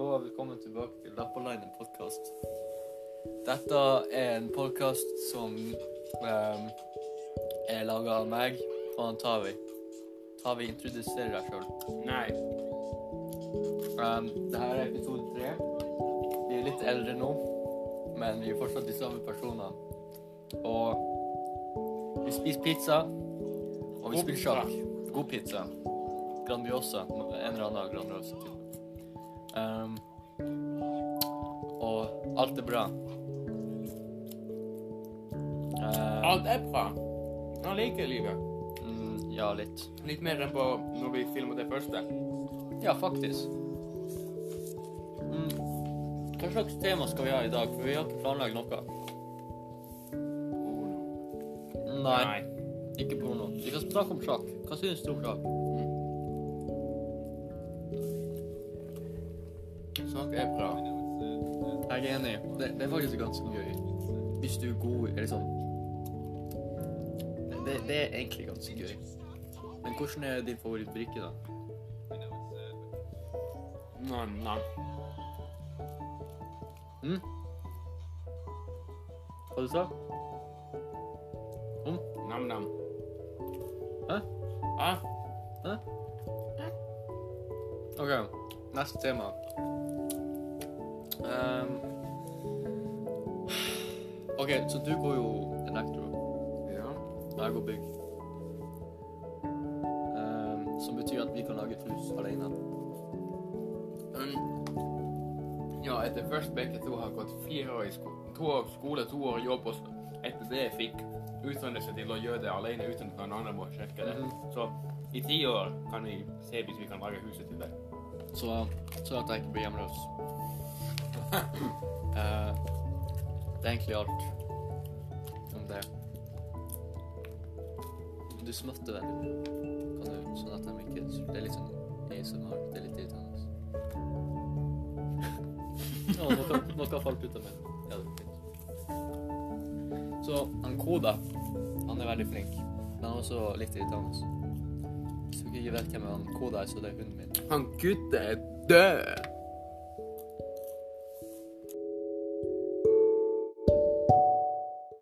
velkommen tilbake til Lappaline podkast. Dette er en podkast som um, er laga av meg og han Tavi. Tavi, introduserer deg sjøl. Nei. Um, det her er episode tre. Vi er litt eldre nå, men vi er fortsatt de samme personene. Og vi spiser pizza, og vi God spiller sjakk. God pizza. Grandiosa. En eller annen Grandiosa. Um, og alt er bra. Um, Alt er bra. Han liker livet. mm, ja, litt. Litt mer enn på når vi filmet det første. Ja, faktisk. Mm. Hva slags tema skal vi ha i dag? For vi har ikke planlagt noe. Nei, ikke porno. Vi skal snakke om sjakk. Hva syns du om sjakk? Snakk er bra. Jeg er enig. Det, det er faktisk ganske gøy. Hvis du er god eller sånn det, det er egentlig ganske gøy. Men hvordan er din favorittbrikke, da? Nei, nei. Mm? Hva du sa Om? Nam-nam. Hæ? Hæ? Hæ? OK, neste tema. Ehm, OK, så du går jo elektro. Ja. Jeg går bygg. Um, som betyr at vi kan lage et hus alene. Um, ja, etter først begge to har gått fire år i sko to år skole, to år jobb, og etter det fikk utdannelse til å gjøre det alene uten at noen andre må sjekke det. Mhm. Så i ti år kan vi se hvis vi kan lage huset til deg. Så, så at jeg ikke blir hjemløs. Eh, det er egentlig alt om det. Du smatter veldig. Kan du, sånn at de ikke Det er litt sånn ASMR. Det er litt irriterende. Ja, noe, noe har falt ut av meg. Ja, det er fint. Så han Koda, han er veldig flink. Men han er også litt irriterende. Hvis dere ikke vet hvem han Koda er, så det er hunden min. Han gutten er død!